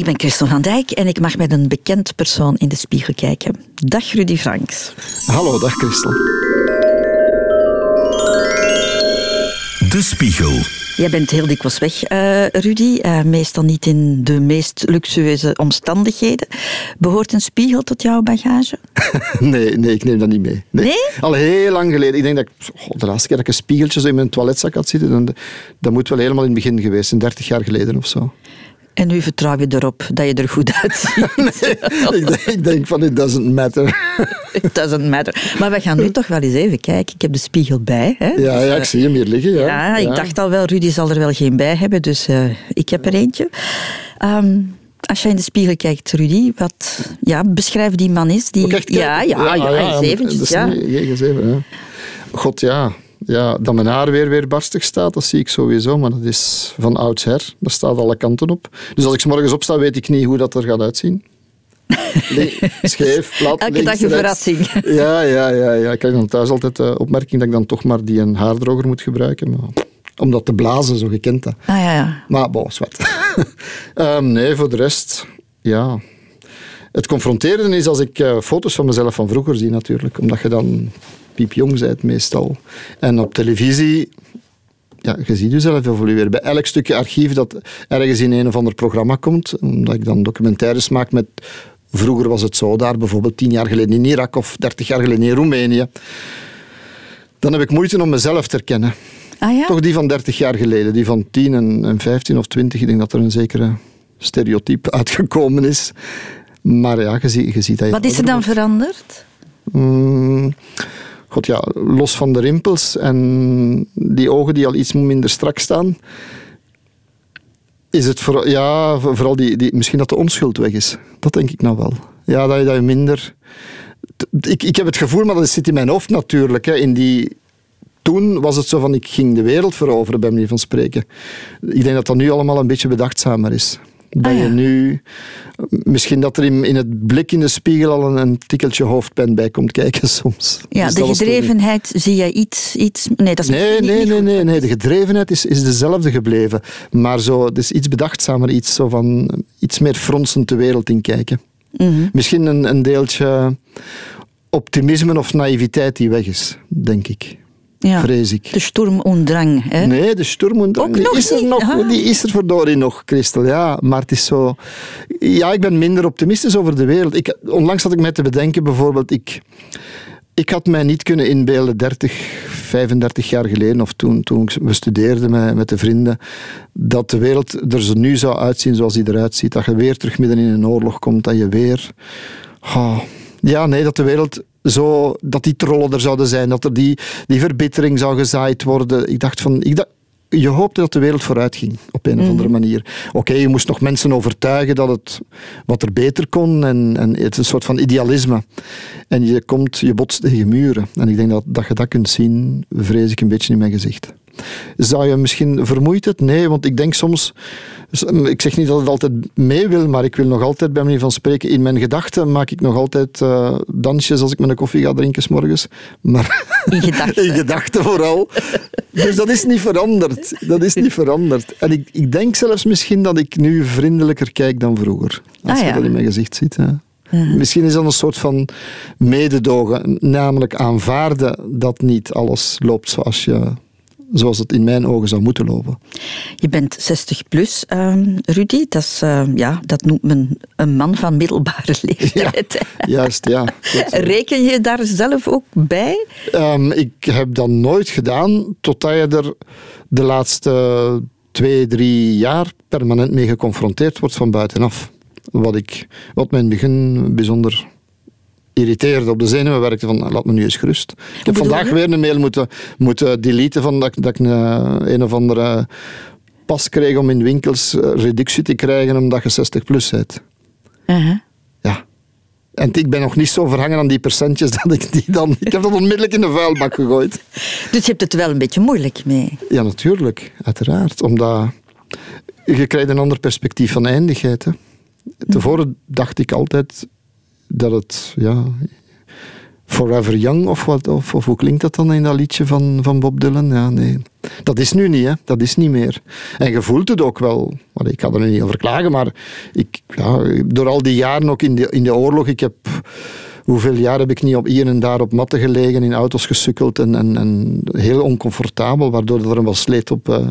Ik ben Christel van Dijk en ik mag met een bekend persoon in de spiegel kijken. Dag Rudy Franks. Hallo, dag Christel. De Spiegel. Jij bent heel dikwijls weg, uh, Rudy. Uh, meestal niet in de meest luxueuze omstandigheden. Behoort een spiegel tot jouw bagage? nee, nee, ik neem dat niet mee. Nee? Al heel lang geleden. Ik denk dat ik, oh, de laatste keer dat ik een spiegeltje zo in mijn toiletzak had zitten, dan, dat moet wel helemaal in het begin geweest zijn, 30 jaar geleden of zo. En nu vertrouw je erop dat je er goed uitziet. nee, ik, denk, ik denk van, it doesn't matter. it doesn't matter. Maar we gaan nu toch wel eens even kijken. Ik heb de spiegel bij. Hè? Ja, ja, ik zie hem hier liggen. Ja, ja ik dacht al wel, Rudy zal er wel geen bij hebben, dus uh, ik heb er eentje. Um, als je in de spiegel kijkt, Rudy, wat ja, beschrijf die man is. Die, ja, ja, ja, ja, ja, eventjes. Ja. Niet, even, ja. God, ja ja, dat mijn haar weer, weer barstig staat, dat zie ik sowieso. Maar dat is van oudsher. Dat staat alle kanten op. Dus als ik s morgens opsta, weet ik niet hoe dat er gaat uitzien. Scheef, plat. Elke dag een verrassing. Ja, ja, ja, ja. Ik krijg dan thuis altijd de opmerking dat ik dan toch maar die een haardroger moet gebruiken. Maar, om dat te blazen, zo gekend dat. Ah, ja, ja. Maar, bon, zwart. um, nee, voor de rest, ja. Het confronterende is als ik uh, foto's van mezelf van vroeger zie natuurlijk. Omdat je dan piepjong bent meestal. En op televisie ja, je ziet jezelf evolueren. Bij elk stukje archief dat ergens in een of ander programma komt, omdat ik dan documentaires maak met... Vroeger was het zo daar, bijvoorbeeld tien jaar geleden in Irak of dertig jaar geleden in Roemenië. Dan heb ik moeite om mezelf te herkennen. Ah, ja? Toch die van 30 jaar geleden, die van 10 en, en 15 of 20. Ik denk dat er een zekere stereotype uitgekomen is. Maar ja, je, ziet, je ziet dat je Wat is er dan veranderd? Mm, God ja, los van de rimpels en die ogen die al iets minder strak staan, is het voor, ja, vooral die, die, misschien dat de onschuld weg is. Dat denk ik nou wel. Ja, dat je, dat je minder. Ik, ik heb het gevoel, maar dat zit in mijn hoofd natuurlijk. Hè, in die, toen was het zo van ik ging de wereld veroveren, bij manier van spreken. Ik denk dat dat nu allemaal een beetje bedachtzamer is. Dat Ah, ja. je nu... Misschien dat er in, in het blik in de spiegel al een, een tikkeltje hoofdpijn bij komt kijken soms. Ja, Dus de gedrevenheid zie je iets... iets nee, dat is Nee, nee, niet nee, nee, nee. De gedrevenheid is, is dezelfde gebleven. Maar zo, het is iets bedachtzamer, iets, zo van, iets meer fronsend de wereld in kijken. Mhm. Misschien een, een deeltje optimisme of naïviteit die weg is, denk ik. Ja. Vrees ik. De Sturm und Drang. Hè? Nee, de Sturm und Drang, Ook die is er nog. Ah. Die is er verdorie nog, Christel. Ja, maar het is zo... Ja, ik ben minder optimistisch over de wereld. Ik, onlangs had ik mij te bedenken, bijvoorbeeld... Ik, ik had mij niet kunnen inbeelden, 30, 35 jaar geleden, of toen, toen we studeerden met, met de vrienden, dat de wereld er zo nu zou uitzien zoals die eruit ziet. Dat je weer terug midden in een oorlog komt, dat je weer... Oh, ja, nee, dat de wereld zo... Dat die trollen er zouden zijn, dat er die, die verbittering zou gezaaid worden. Ik dacht van... Ik dacht, je hoopte dat de wereld vooruit ging, op een of andere manier. Oké, je moest nog mensen overtuigen dat het wat er beter kon. En, en het is een soort van idealisme. En je komt, je botst tegen muren. En ik denk dat, dat je dat kunt zien, vrees ik een beetje in mijn gezicht. Zou je misschien vermoeid het? Nee, want ik denk soms... Ik zeg niet dat het altijd mee wil, maar ik wil nog altijd, bij manier van spreken, in mijn gedachten maak ik nog altijd eh, dansjes als ik mijn koffie ga drinken 's morgens. Maar In gedachten. in gedachten vooral. Dus dat is niet veranderd. Dat is niet veranderd. En ik, ik denk zelfs misschien dat ik nu vriendelijker kijk dan vroeger. Als Ah, je dat in mijn gezicht ziet. Hè. Misschien is dat een soort van mededogen. Namelijk aanvaarden dat niet alles loopt zoals, je, zoals het in mijn ogen zou moeten lopen. Je bent 60 plus, ehm, Rudy. Dat, is, eh, ja, dat noemt men een man van middelbare leeftijd. Juist, ja. Goed. Reken je daar zelf ook bij? Ehm, ik heb dat nooit gedaan, totdat je er de laatste twee, drie jaar permanent mee geconfronteerd wordt van buitenaf. Wat, ik, wat mij in het begin bijzonder irriteerde, op de zenuwen werkte van laat me nu eens gerust. Ik heb vandaag je? weer een mail moeten, moeten deleten van dat, ik- dat ik een, een of andere pas kreeg om in winkels eh, reductie te krijgen omdat je 60 plus bent. Uh-huh. Ja. En ik ben nog niet zo verhangen aan die percentjes dat ik die dan... Ik heb dat onmiddellijk in de vuilbak gegooid. Dus je hebt het wel een beetje moeilijk mee. Ja, natuurlijk. Uiteraard. Omdat je krijgt een ander perspectief van eindigheid. Hè. Tevoren dacht ik altijd dat het... Ja, Forever Young of, wat, of, of, hoe klinkt dat dan in dat liedje van, van Bob Dylan? Ja, nee. Dat is nu niet, hè. Dat is niet meer. En je voelt het ook wel. ik kan er niet over klagen, maar ik, ja, door al die jaren ook in de, in de oorlog, ik heb hoeveel jaar heb ik niet op hier en daar op matten gelegen, in auto's gesukkeld en, en, en heel oncomfortabel, waardoor er een wel sleet op, uh,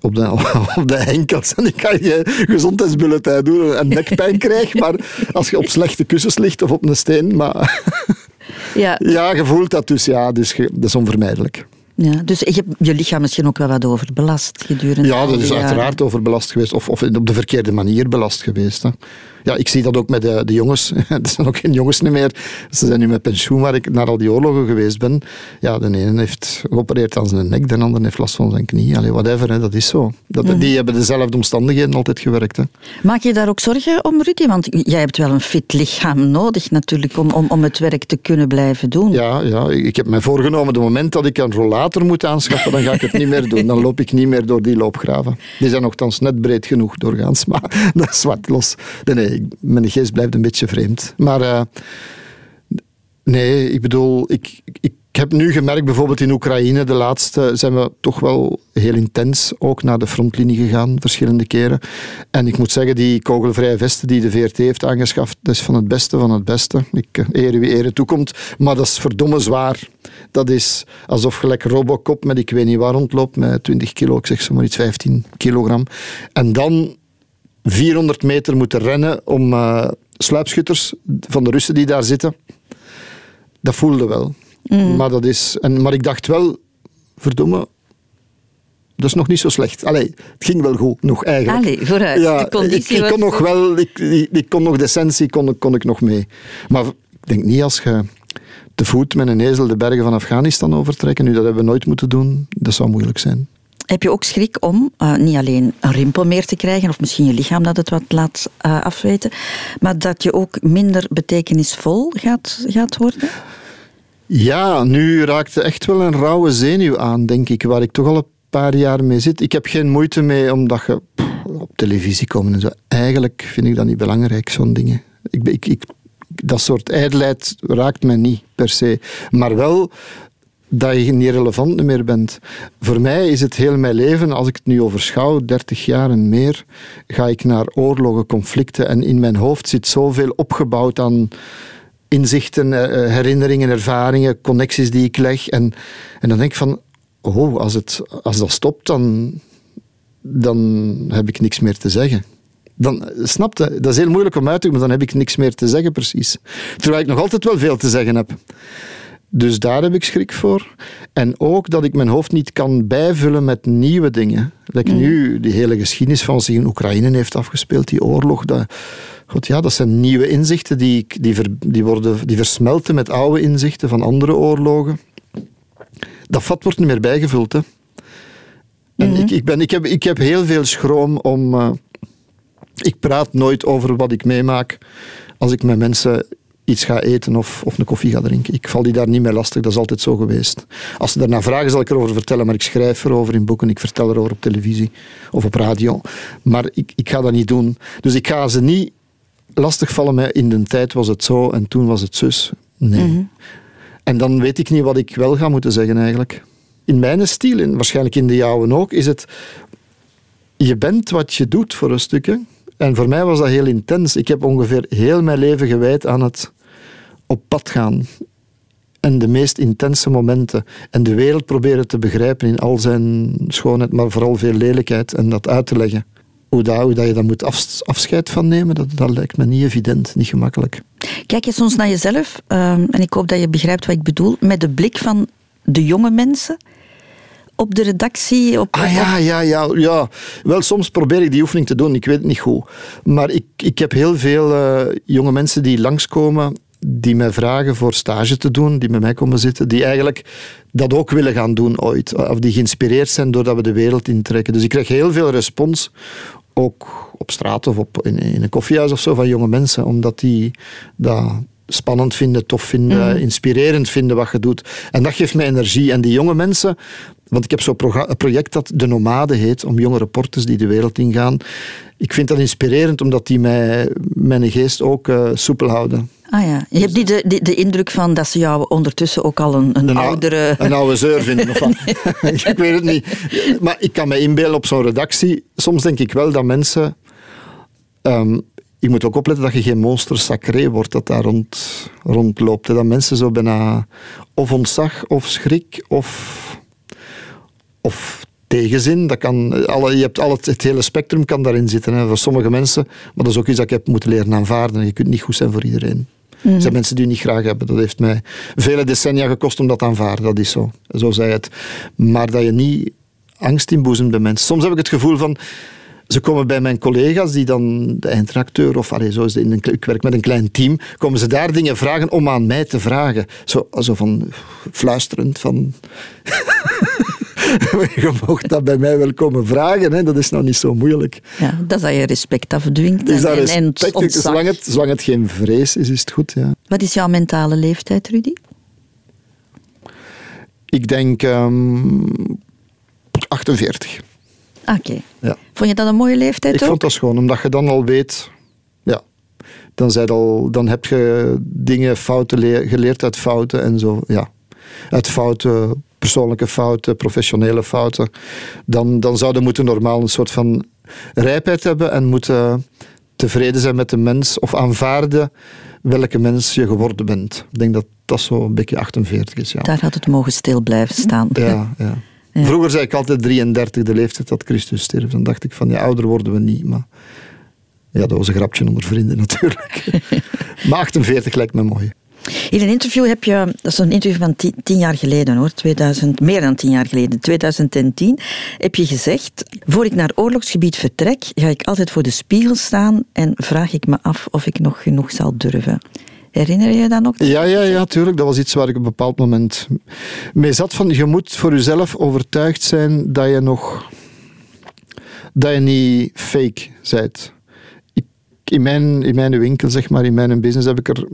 op, de, op de enkels. En ik kan je gezondheidsbulletin doen en nekpijn krijg, maar als je op slechte kussens ligt of op een steen, maar... Ja, ja je voelt dat dus, ja, dus dat is onvermijdelijk. Ja, dus je hebt je lichaam misschien ook wel wat overbelast gedurende Ja, dat is uiteraard overbelast geweest. Of, of op de verkeerde manier belast geweest. Hè. Ja, ik zie dat ook met de, de jongens. Het zijn ook geen jongens meer. Ze zijn nu met pensioen waar ik naar al die oorlogen geweest ben. Ja, de ene heeft geopereerd aan zijn nek, de ander heeft last van zijn knie. Allee, whatever, hè, dat is zo. Dat, mhm. Die hebben dezelfde omstandigheden altijd gewerkt. Hè. Maak je daar ook zorgen om, Rudy? Want jij hebt wel een fit lichaam nodig natuurlijk om, om, om het werk te kunnen blijven doen. Ja, ja, ik heb mij voorgenomen, het moment dat ik een rollator moet aanschaffen, dan ga ik het niet meer doen. Dan loop ik niet meer door die loopgraven. Die zijn nogthans net breed genoeg doorgaans, maar dat is wat los. Nee, mijn geest blijft een beetje vreemd. Maar uh, nee, ik bedoel, ik, ik heb nu gemerkt, bijvoorbeeld in Oekraïne, de laatste zijn we toch wel heel intens ook naar de frontlinie gegaan, verschillende keren. En ik moet zeggen, die kogelvrije vesten die de VRT heeft aangeschaft, dat is van het beste van het beste. Ik eh, ere wie ere toekomt, maar dat is verdomme zwaar. Dat is alsof lekker Robocop met ik weet niet waar rondloopt, met 20 kilo, ik zeg zomaar iets 15 kilogram. En dan 400 meter moeten rennen om uh, sluipschutters van de Russen die daar zitten. Dat voelde wel. Mm. Maar, dat is, en, maar ik dacht wel, verdomme, dat is nog niet zo slecht. Allee, het ging wel goed nog eigenlijk. Allee, vooruit. Ja, de conditie ik, ik kon nog wel, ik, ik, kon nog de essentie kon, kon ik nog mee. Maar ik denk niet als je te voet met een ezel de bergen van Afghanistan overtrekken, nu dat hebben we nooit moeten doen, dat zou moeilijk zijn. Heb je ook schrik om uh, niet alleen een rimpel meer te krijgen, of misschien je lichaam dat het wat laat uh, afweten, maar dat je ook minder betekenisvol gaat, gaat worden? Ja, nu raakt echt wel een rauwe zenuw aan, denk ik, waar ik toch al een paar jaar mee zit. Ik heb geen moeite mee omdat je op televisie komt en zo. Eigenlijk vind ik dat niet belangrijk, zo'n dingen. Ik, ik, ik, dat soort ijdelheid raakt mij niet per se. Maar wel dat je niet relevant meer bent. Voor mij is het heel mijn leven, als ik het nu overschouw, 30 jaar en meer, ga ik naar oorlogen, conflicten en in mijn hoofd zit zoveel opgebouwd aan inzichten, eh, eh, herinneringen, ervaringen, connecties die ik leg. En, en dan denk ik van, oh, als, het, als dat stopt, dan, dan heb ik niks meer te zeggen. Dan, snap je? Dat is heel moeilijk om uit te doen, maar dan heb ik niks meer te zeggen precies. Terwijl ik nog altijd wel veel te zeggen heb. Dus daar heb ik schrik voor. En ook dat ik mijn hoofd niet kan bijvullen met nieuwe dingen. Like mm. nu, die hele geschiedenis van zich in Oekraïne heeft afgespeeld, die oorlog. Dat, God, ja, dat zijn nieuwe inzichten die, die, die, worden, die versmelten met oude inzichten van andere oorlogen. Dat vat wordt niet meer bijgevuld. Hè. En mm-hmm. ik, ik, ben, ik, heb, ik heb heel veel schroom om. Uh, ik praat nooit over wat ik meemaak als ik met mensen iets ga eten of, of een koffie ga drinken. Ik val die daar niet meer lastig, dat is altijd zo geweest. Als ze daarna vragen, zal ik erover vertellen, maar ik schrijf erover in boeken, ik vertel erover op televisie of op radio. Maar ik, ik ga dat niet doen. Dus ik ga ze niet lastigvallen met in de tijd was het zo en toen was het zus. Nee. Mhm. En dan weet ik niet wat ik wel ga moeten zeggen eigenlijk. In mijn stijl, en waarschijnlijk in de jouwe ook, is het... Je bent wat je doet voor een stukje. En voor mij was dat heel intens. Ik heb ongeveer heel mijn leven gewijd aan het op pad gaan. En de meest intense momenten. En de wereld proberen te begrijpen in al zijn schoonheid, maar vooral veel lelijkheid. En dat uit te leggen. Hoe, dat, hoe dat je daar moet afscheid van nemen, dat, dat lijkt me niet evident, niet gemakkelijk. Kijk je soms naar jezelf, ehm, en ik hoop dat je begrijpt wat ik bedoel, met de blik van de jonge mensen op de redactie? Op, ah ja, ja, ja, ja. Wel, soms probeer ik die oefening te doen, ik weet het niet goed. Maar ik, ik heb heel veel uh, jonge mensen die langskomen die mij vragen voor stage te doen, die met mij komen zitten, die eigenlijk dat ook willen gaan doen ooit. Of die geïnspireerd zijn doordat we de wereld intrekken. Dus ik krijg heel veel respons, ook op straat of op, in, in een koffiehuis of zo, van jonge mensen, omdat die dat spannend vinden, tof vinden, mhm. inspirerend vinden wat je doet. En dat geeft mij energie. En die jonge mensen Want ik heb zo'n project dat De Nomade heet, om jonge reporters die de wereld ingaan. Ik vind dat inspirerend, omdat die mij, mijn geest ook uh, soepel houden. Ah ja, je hebt niet de, de, de, indruk van dat ze jou ondertussen ook al een, een, oudere... Een oude zeur vinden, of wat? ik weet het niet. Maar ik kan me inbeelden op zo'n redactie. Soms denk ik wel dat mensen... Um, ik moet ook opletten dat je geen monster sacré wordt dat daar rond, rondloopt. Dat mensen zo bijna of ontzag of schrik of, of tegenzin. Dat kan, alle, je hebt al het, het hele spectrum kan daarin zitten. Hè. Voor sommige mensen, maar dat is ook iets dat ik heb moeten leren aanvaarden. Je kunt niet goed zijn voor iedereen. Er zijn mhm. mensen die je niet graag hebben. Dat heeft mij vele decennia gekost om dat te aanvaarden. Dat is zo. Zo zei het. Maar dat je niet angst inboezemt bij mensen. Soms heb ik het gevoel van ze komen bij mijn collega's, die dan de eindredacteur, of allee, zo is in een, ik werk met een klein team, komen ze daar dingen vragen om aan mij te vragen. Zo, zo van fluisterend van. je mocht dat bij mij wel komen vragen, hè? dat is nou niet zo moeilijk. Ja, dat is dat je respect afdwingt. Is dat respect, en, zolang, het, zolang het geen vrees is, is het goed. Ja. Wat is jouw mentale leeftijd, Rudy? Ik denk um, ehm, 48. Oké. Ja. Vond je dat een mooie leeftijd Ik vond dat schoon, omdat je dan al weet... Ja, dan, al, dan heb je dingen, fouten geleerd uit fouten en zo. Ja. Uit fouten, persoonlijke fouten, professionele fouten. Dan, dan zouden moeten normaal een soort van rijpheid hebben en moeten tevreden zijn met de mens of aanvaarden welke mens je geworden bent. Ik denk dat dat zo een beetje 48 is. Ja. Daar had het mogen stil blijven staan. Ja, ja. Vroeger zei ik altijd 33, de leeftijd dat Christus stierf. Dan dacht ik van, ja, ouder worden we niet. Maar ja, dat was een grapje onder vrienden natuurlijk. maar 48 lijkt me mooi. In een interview heb je, dat is een interview van tien, jaar geleden hoor, 2000, meer dan tien jaar geleden, 2010, heb je gezegd, voor ik naar oorlogsgebied vertrek, ga ik altijd voor de spiegel staan en vraag ik me af of ik nog genoeg zal durven. Herinner je je dat nog? Ja, ja, ja, tuurlijk. Dat was iets waar ik op een bepaald moment mee zat. Van, je moet voor jezelf overtuigd zijn dat je nog... Dat je niet fake bent. in, mijn, in mijn winkel, zeg maar, in mijn business, heb ik er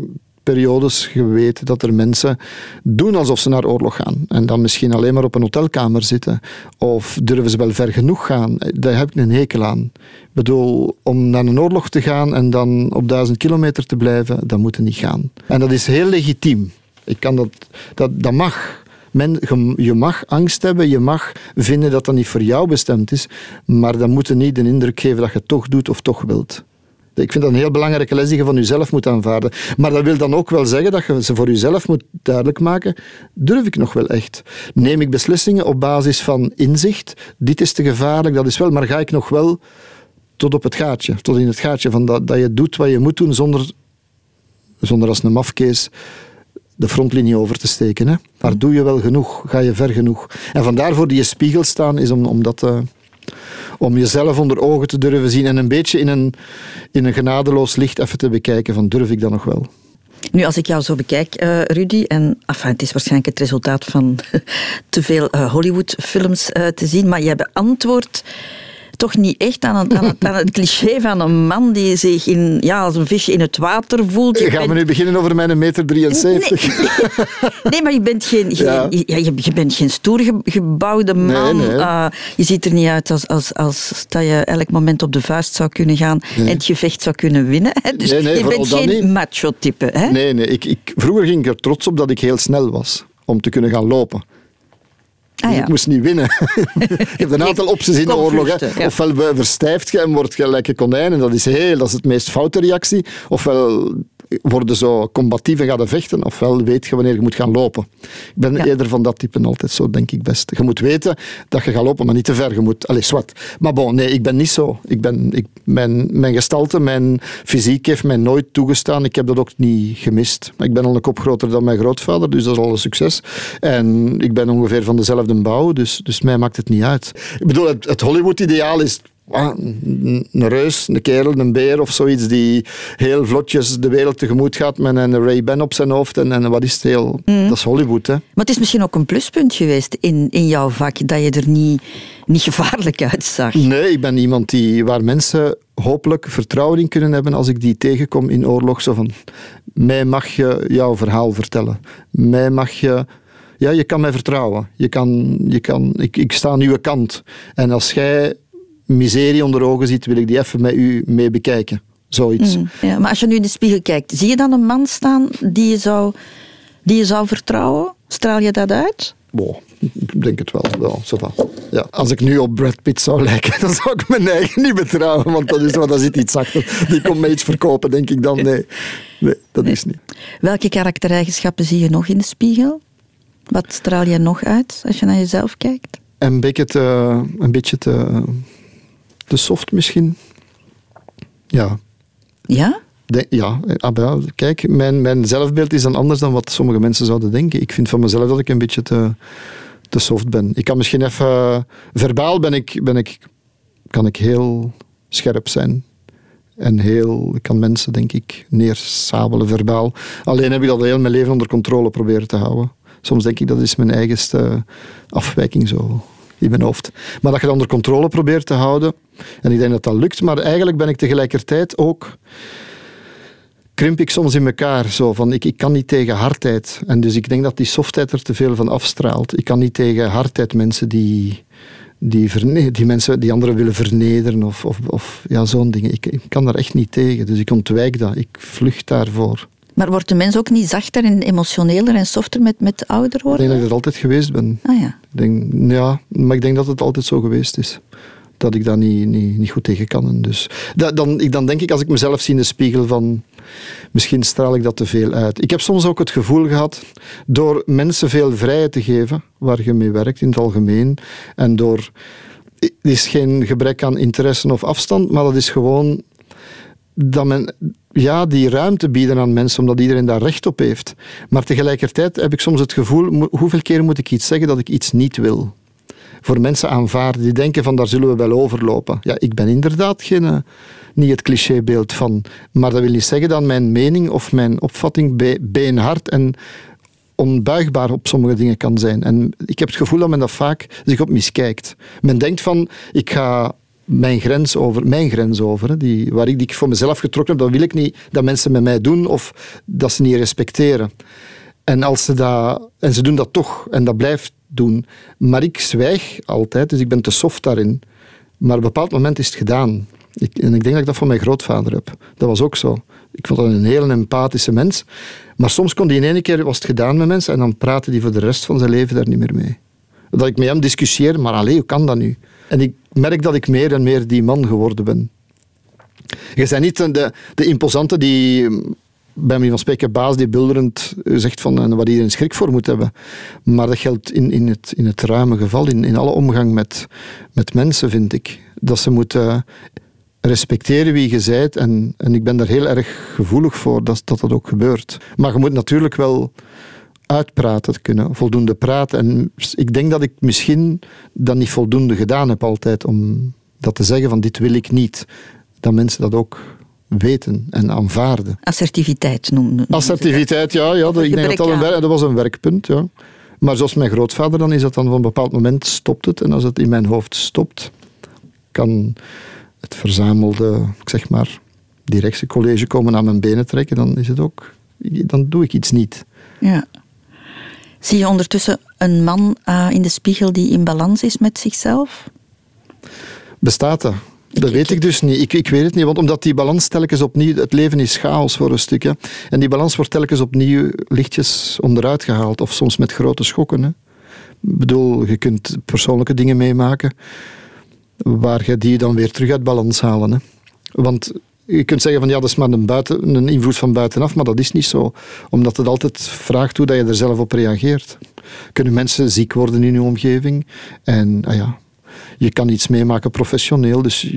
periodes geweten dat er mensen doen alsof ze naar oorlog gaan. En dan misschien alleen maar op een hotelkamer zitten. Of durven ze wel ver genoeg gaan. Daar heb ik een hekel aan. Ik bedoel, om naar een oorlog te gaan en dan op duizend kilometer te blijven, dat moet niet gaan. En dat is heel legitiem. Ik kan dat, dat, dat mag. Men, je mag angst hebben, je mag vinden dat dat niet voor jou bestemd is, maar dan moet niet de indruk geven dat je het toch doet of toch wilt. Ik vind dat een heel belangrijke les die je van jezelf moet aanvaarden. Maar dat wil dan ook wel zeggen dat je ze voor jezelf moet duidelijk maken. Durf ik nog wel echt? Neem ik beslissingen op basis van inzicht? Dit is te gevaarlijk, dat is wel, maar ga ik nog wel tot op het gaatje, tot in het gaatje van dat, dat je doet wat je moet doen zonder, zonder als een mafkees de frontlinie over te steken. Hè? Maar doe je wel genoeg? Ga je ver genoeg? En vandaar voor die spiegel staan is om, om dat... Uh, om jezelf onder ogen te durven zien en een beetje in een, in een genadeloos licht even te bekijken van durf ik dat nog wel. Nu, als ik jou zo bekijk, uh, Rudy, en enfin, het is waarschijnlijk het resultaat van te veel uh, Hollywoodfilms uh, te zien, maar jij beantwoordt toch niet echt aan het, aan het, cliché van een man die zich in, ja, als een visje in het water voelt. Je Gaan we nu beginnen over mijn meter 73? Nee, nee, maar je bent geen, geen ja. je, je, bent geen stoergebouwde man. Nee, nee. Uh, je ziet er niet uit als, als, als dat je elk moment op de vuist zou kunnen gaan en het gevecht zou kunnen winnen. Dus je bent geen macho-type. Nee, nee. Ik, ik, vroeger ging ik er trots op dat ik heel snel was om te kunnen gaan lopen. Ah, Ik moest niet winnen. je hebt een aantal opties in de oorlog. Hè. Ofwel verstijft je en wordt je lekker konijn. En dat is heel, dat is het meest foute reactie. Ofwel worden zo combatief en gaan vechten, ofwel weet je wanneer je moet gaan lopen. Ik ben eerder van dat type altijd zo, denk ik best. Je moet weten dat je gaat lopen, maar niet te ver. Je moet, allez, zwart. Maar bon, nee, ik ben niet zo. Ik ben, ik, mijn, mijn gestalte, mijn fysiek heeft mij nooit toegestaan. Ik heb dat ook niet gemist. Ik ben al een kop groter dan mijn grootvader, dus dat is al een succes. En ik ben ongeveer van dezelfde bouw, dus, dus mij maakt het niet uit. Ik bedoel, het, het Hollywood-ideaal is Ah, een reus, een kerel, een beer of zoiets die heel vlotjes de wereld tegemoet gaat met een Ray-Ban op zijn hoofd en, en wat is het heel... Mm. Dat is Hollywood, hè. Maar het is misschien ook een pluspunt geweest in, in jouw vak, dat je er niet, niet gevaarlijk uitzag. Nee, ik ben iemand die, waar mensen hopelijk vertrouwen in kunnen hebben als ik die tegenkom in oorlog. Zo van, mij mag je jouw verhaal vertellen. Mij mag je ja, je kan mij vertrouwen. Je kan, je kan, ik, ik sta aan uw kant. En als jij miserie onder ogen ziet, wil ik die even met u mee bekijken. Zoiets. Mm, ja, maar als je nu in de spiegel kijkt, zie je dan een man staan die je zou, die je zou vertrouwen? Straal je dat uit? Wow, ik denk het wel. wel. Ja, als ik nu op Brad Pitt zou lijken, dan zou ik mijn eigen niet betrouwen. Want dat is dat zit iets achter. Die komt mij iets verkopen, denk ik dan. Nee, nee dat is niet. Welke karaktereigenschappen zie je nog in de spiegel? Wat straal je nog uit als je naar jezelf kijkt? Een beetje te, een beetje te, te soft misschien. Ja. Ja? De, ja, ah, kijk, mijn, mijn zelfbeeld is dan anders dan wat sommige mensen zouden denken. Ik vind van mezelf dat ik een beetje te, te soft ben. Ik kan misschien even... Verbaal ben ik, ben ik, kan ik heel scherp zijn. En heel, ik kan mensen, denk ik, neersabelen verbaal. Alleen heb ik dat heel mijn leven onder controle proberen te houden. Soms denk ik dat is mijn eigenste afwijking zo in mijn hoofd. Maar dat je dat onder controle probeert te houden. En ik denk dat dat lukt. Maar eigenlijk ben ik tegelijkertijd ook krimp ik soms in elkaar. Zo van, ik, ik kan niet tegen hardheid. En dus ik denk dat die softheid er te veel van afstraalt. Ik kan niet tegen hardheid mensen die, die, die mensen die anderen willen vernederen of, of, of ja, zo'n dingen. Ik, ik kan daar echt niet tegen. Dus ik ontwijk dat. Ik vlucht daarvoor. Maar wordt de mens ook niet zachter en emotioneler en softer met, met ouder worden? Ik denk dat ik dat altijd geweest ben. Ah ja. Ik denk, ja, maar ik denk dat het altijd zo geweest is dat ik daar niet, niet, niet goed tegen kan. Dus dat, dan, ik, dan denk ik, als ik mezelf zie in de spiegel, van misschien straal ik dat te veel uit. Ik heb soms ook het gevoel gehad, door mensen veel vrijheid te geven, waar je mee werkt in het algemeen, en door... Het is geen gebrek aan interesse of afstand, maar dat is gewoon dat men ja, die ruimte bieden aan mensen, omdat iedereen daar recht op heeft. Maar tegelijkertijd heb ik soms het gevoel, hoeveel keer moet ik iets zeggen dat ik iets niet wil? voor mensen aanvaarden die denken van daar zullen we wel overlopen. Ja, ik ben inderdaad geen, uh, niet het clichébeeld van, maar dat wil niet zeggen dat mijn mening of mijn opvatting beenhard en onbuigbaar op sommige dingen kan zijn. En ik heb het gevoel dat men dat vaak zich op miskijkt. Men denkt van, ik ga mijn grens over, mijn grens over, die, waar ik, die ik voor mezelf getrokken heb, dat wil ik niet dat mensen met mij doen of dat ze niet respecteren. En, als ze dat, en ze doen dat toch, en dat blijft doen. Maar ik zwijg altijd, dus ik ben te soft daarin. Maar op een bepaald moment is het gedaan. Ik, en ik denk dat ik dat van mijn grootvader heb. Dat was ook zo. Ik vond dat een heel empathische mens. Maar soms kon die in één keer, was het gedaan met mensen, en dan praatte hij voor de rest van zijn leven daar niet meer mee. Dat ik met hem discussieer, maar alleen, hoe kan dat nu? En ik merk dat ik meer en meer die man geworden ben. Je bent niet de, de imposante die bij manier van spreken baas die bulderend zegt van uh, waar iedereen schrik voor moet hebben. Maar dat geldt in, in, het, in het ruime geval, in, in alle omgang met, met mensen, vind ik. Dat ze moeten respecteren wie je zijt. En, en ik ben daar heel erg gevoelig voor dat, dat dat ook gebeurt. Maar je moet natuurlijk wel uitpraten kunnen, voldoende praten. En ik denk dat ik misschien dat niet voldoende gedaan heb altijd om dat te zeggen van dit wil ik niet. Dat mensen dat ook weten en aanvaarden. Assertiviteit noemen. Assertiviteit, ja. ja ik denk dat dat, een, dat was een werkpunt. Ja. Maar zoals mijn grootvader, dan is dat dan van een bepaald moment stopt het. En als het in mijn hoofd stopt, kan het verzamelde, ik zeg maar, directiecollege komen aan mijn benen trekken. Dan is het ook, dan doe ik iets niet. Ja. Zie je ondertussen een man uh, in de spiegel die in balans is met zichzelf? Bestaat dat? Dat weet ik dus niet. Ik, ik weet het niet, want omdat die balans telkens opnieuw... Het leven is chaos voor een stuk. Hè. En die balans wordt telkens opnieuw lichtjes onderuit gehaald. Of soms met grote schokken. Hè. Ik bedoel, je kunt persoonlijke dingen meemaken waar je die dan weer terug uit balans halen. Hè. Want je kunt zeggen van ja, dat is maar een, buiten, een invloed van buitenaf, maar dat is niet zo. Omdat het altijd vraagt hoe dat je er zelf op reageert. Kunnen mensen ziek worden in je omgeving? En ah ja, je kan iets meemaken professioneel. Dus,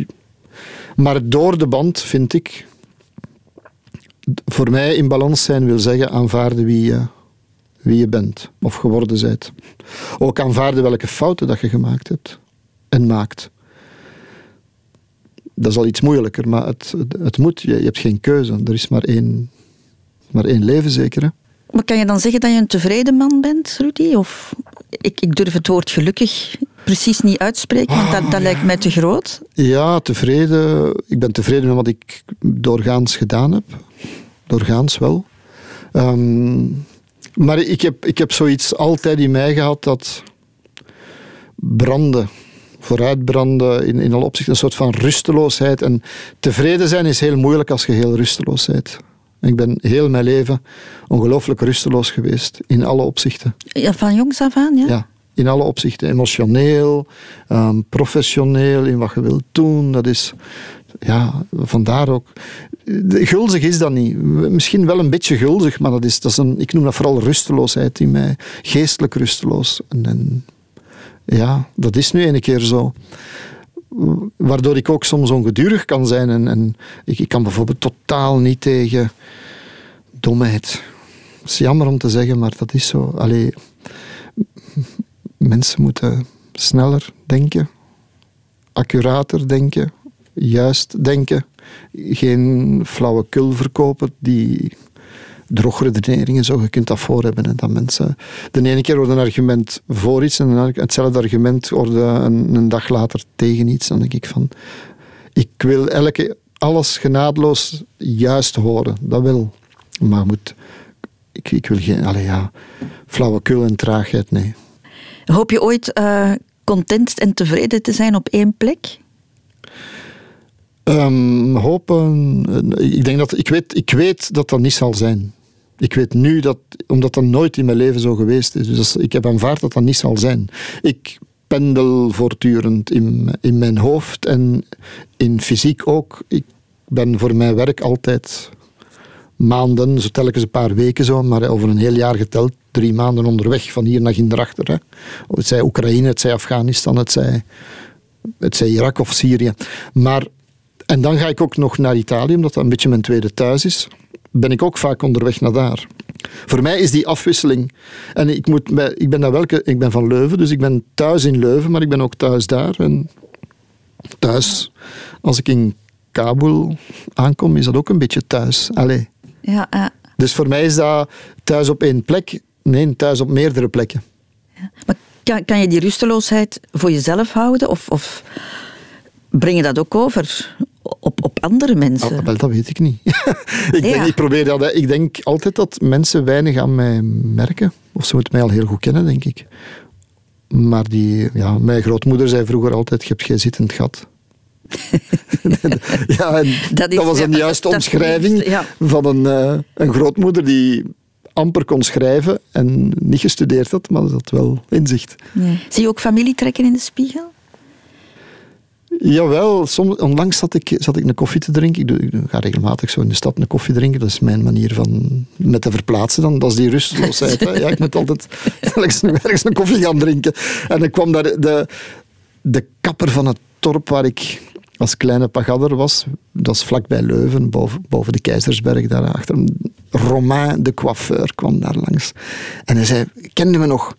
maar door de band vind ik, voor mij in balans zijn wil zeggen aanvaarden wie je, wie je bent of geworden bent. Ook aanvaarden welke fouten dat je gemaakt hebt en maakt. Dat is al iets moeilijker, maar het, het moet. Je, je hebt geen keuze. Er is maar één, maar één leven zeker. Hè? Maar kan je dan zeggen dat je een tevreden man bent, Rudy? Of ik, ik durf het woord gelukkig precies niet uitspreken, want dat, dat lijkt mij te groot. Ja, tevreden. Ik ben tevreden met wat ik doorgaans gedaan heb. Doorgaans wel. Um, Maar ik heb, ik heb zoiets altijd in mij gehad dat branden, vooruitbranden in, in alle opzichten, een soort van rusteloosheid. En tevreden zijn is heel moeilijk als je heel rusteloos bent. Ik ben heel mijn leven ongelooflijk rusteloos geweest, in alle opzichten. Ja, van jongs af aan, ja? Ja, in alle opzichten. Emotioneel, um, professioneel, in wat je wilt doen. Dat is, ja, vandaar ook. Gulzig is dat niet. Misschien wel een beetje gulzig, maar dat is, dat is een, ik noem dat vooral rusteloosheid in mij. Geestelijk rusteloos. En, en ja, dat is nu een keer zo. Waardoor ik ook soms ongedurig kan zijn. En, en ik, ik kan bijvoorbeeld totaal niet tegen domheid. Het is jammer om te zeggen, maar dat is zo. Allee, mensen moeten sneller denken, accurater denken, juist denken. Geen flauwekul verkopen die drogredeneringen zo. Je kunt dat voor hebben. En dat mensen de ene keer wordt een argument voor iets en hetzelfde argument wordt een, een dag later tegen iets. Dan denk ik van, ik wil elke, alles genadeloos juist horen. Dat wil. Maar moet, ik, ik wil geen, allee, ja, flauwekul en traagheid, nee. Hoop je ooit uh, content en tevreden te zijn op één plek? Um, hopen. Ik denk dat ik weet, ik weet dat dat niet zal zijn. Ik weet nu dat, omdat dat nooit in mijn leven zo geweest is. Dus ik heb aanvaard dat dat niet zal zijn. Ik pendel voortdurend in, in mijn hoofd en in fysiek ook. Ik ben voor mijn werk altijd maanden, zo telkens een paar weken zo, maar over een heel jaar geteld, drie maanden onderweg van hier naar hierachter. Hè. Het zij Oekraïne, het zij Afghanistan, het zij, het zij Irak of Syrië. Maar, en dan ga ik ook nog naar Italië, omdat dat een beetje mijn tweede thuis is. Ben ik ook vaak onderweg naar daar. Voor mij is die afwisseling. En ik, moet, ik, ben welke, ik ben van Leuven, dus ik ben thuis in Leuven, maar ik ben ook thuis daar. En thuis, als ik in Kabul aankom, is dat ook een beetje thuis. Allee. Ja, uh. Dus voor mij is dat thuis op één plek, nee, thuis op meerdere plekken. Ja. Maar kan, kan je die rusteloosheid voor jezelf houden? Of, of breng je dat ook over op, op andere mensen? Wel, dat weet ik niet. ik, denk, ik, probeer dat, ik denk altijd dat mensen weinig aan mij merken. Of ze moeten mij al heel goed kennen, denk ik. Maar die, ja, mijn grootmoeder zei vroeger altijd: Je hebt geen zittend gat. ja, dat, was een juiste omschrijving van een, uh, een grootmoeder die amper kon schrijven en niet gestudeerd had, maar dat had wel inzicht. Nee. Zie je ook familietrekken in de spiegel? Jawel, soms, onlangs zat ik, zat ik een koffie te drinken. Ik, doe, ik, ga regelmatig zo in de stad een koffie drinken. Dat is mijn manier van met te verplaatsen dan. Dat is die rusteloosheid. Ja, ik moet altijd ergens, ergens een koffie gaan drinken. En dan kwam daar de, de kapper van het dorp waar ik als kleine pagadder was. Dat is vlakbij Leuven, boven, boven de Keizersberg daarachter. Romain de coiffeur kwam daar langs. En hij zei, kende me nog?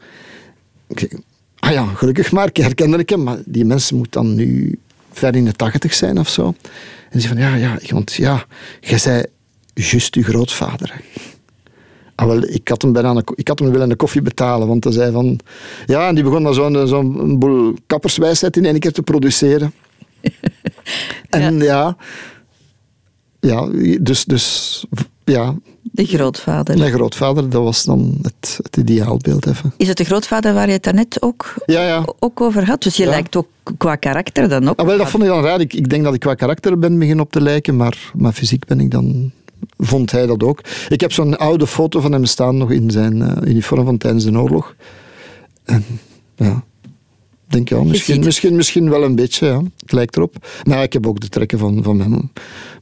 Ik zei, ah ja, gelukkig maar, ik herkende ik hem. Maar die mensen moeten dan nu ver in de tachtig zijn of zo. En zei van, ja, ja, want ja, jij zei juist uw grootvader. Ah, wel, ik, had hem bijna ik had hem willen een koffie betalen, want hij zei van... Ja, en die begon dan zo'n zo'n boel kapperswijsheid in één keer te produceren. en ja. ja, dus, dus ja. De grootvader. Mijn grootvader, dat was dan het, het ideaalbeeld even. Is het de grootvader waar je het daarnet ook, ja, ja. ook over had? Dus je lijkt ook qua karakter dan ook? Ah, wel, dat vond ik dan raar. Ik, ik denk dat ik qua karakter ben begin op te lijken, maar, maar fysiek ben ik dan vond hij dat ook. Ik heb zo'n oude foto van hem staan nog in zijn uh, uniform van tijdens de oorlog. En ja, denk ja, misschien, misschien, misschien wel een beetje, ja. Het lijkt erop. Maar ik heb ook de trekken van, van mijn,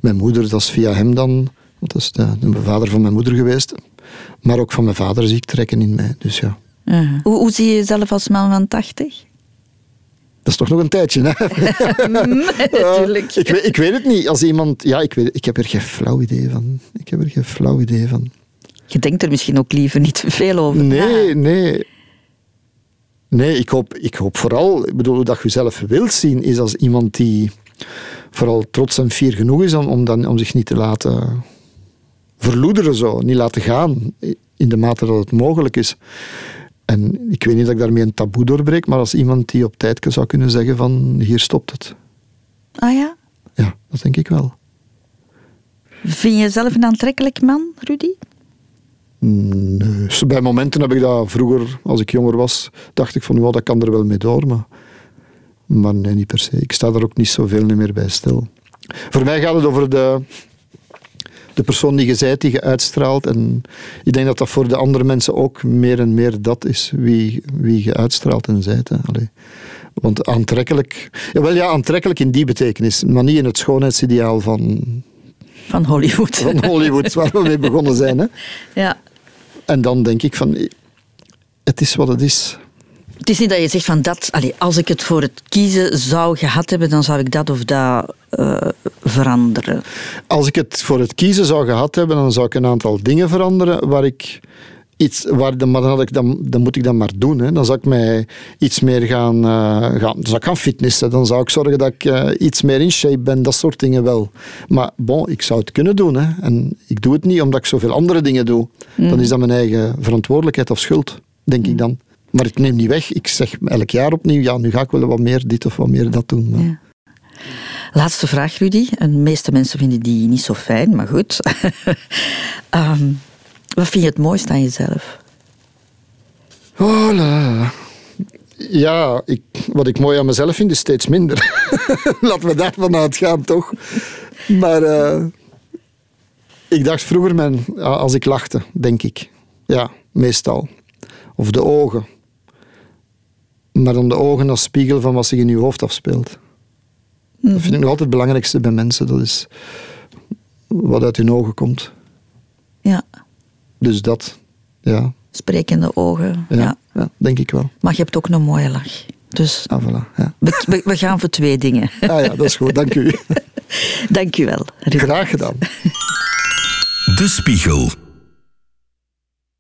mijn moeder, dat is via hem dan, dat is de, de vader van mijn moeder geweest. Maar ook van mijn vader zie ik trekken in mij, dus ja. Uh-huh. Hoe, hoe, zie je jezelf als man van 80? Dat is toch nog een tijdje, hè? Natuurlijk. ik, weet, ik weet het niet. Als iemand... Ja, ik, weet, ik heb er geen flauw idee van. Ik heb er geen flauw idee van. Je denkt er misschien ook liever niet te veel over Nee, nee. Nee, ik hoop, ik hoop vooral, ik bedoel, dat je zelf wilt zien, is als iemand die vooral trots en fier genoeg is om, om, dan, om zich niet te laten verloederen, zo, niet laten gaan, in de mate dat het mogelijk is. En ik weet niet dat ik daarmee een taboe doorbreek, maar als iemand die op tijd zou kunnen zeggen van hier stopt het. Ah ja? Ja, dat denk ik wel. Vind je jezelf een aantrekkelijk man, Rudy? Nee. Bij momenten heb ik dat vroeger, als ik jonger was, dacht ik van, wow, dat kan er wel mee door, maar, maar nee, niet per se. Ik sta daar ook niet zoveel meer bij stil. Voor mij gaat het over de, de persoon die je zijt, die je uitstraalt. En ik denk dat dat voor de andere mensen ook meer en meer dat is, wie, wie je uitstraalt en zijt. Want aantrekkelijk, ja, wel ja, aantrekkelijk in die betekenis, maar niet in het schoonheidsideaal van, Van Hollywood. van Hollywood, waar we mee begonnen zijn. Hè. Ja. En dan denk ik van, het is wat het is. Het is niet dat je zegt van dat, als ik het voor het kiezen zou gehad hebben, dan zou ik dat of dat eh, veranderen. Als ik het voor het kiezen zou gehad hebben, dan zou ik een aantal dingen veranderen waar ik iets, waar, dan- maar dan, had ik, dan, dan moet ik dat maar doen. Hè. Dan zou ik mij iets meer gaan, eh, gaan, dan zou ik gaan fitnessen. Dan zou ik zorgen dat ik eh, iets meer in shape ben, dat soort dingen wel. Maar bon, ik zou het kunnen doen. Hè. En ik doe het niet omdat ik zoveel andere dingen doe. Dan is dat mijn eigen verantwoordelijkheid of schuld, denk ik dan. Maar ik neem niet weg. Ik zeg elk jaar opnieuw, ja, nu ga ik wel wat meer dit of wat meer dat doen. Maar- Ja. Laatste vraag, Rudy. En de meeste mensen vinden die niet zo fijn, maar goed. Ehm, wat vind je het mooiste aan jezelf? Oh, la, la. Ja, ik, wat ik mooi aan mezelf vind, is steeds minder. Laten we daarvan uitgaan, toch? Maar eh, ik dacht vroeger, mijn, als ik lachte, denk ik. Ja, meestal. Of de ogen. Maar dan de ogen als spiegel van wat zich in je hoofd afspeelt. Dat vind ik nog altijd het belangrijkste bij mensen. Dat is wat uit hun ogen komt. Ja, Dus dat, ja, sprekende ogen. Ja. ja, ja denk ik wel. Maar je hebt ook een mooie lach. Dus Ah, voilà, ja. we, gaan voor twee dingen. Ah ja, dat is goed, dank u. Dank u wel. Graag gedaan. De Spiegel.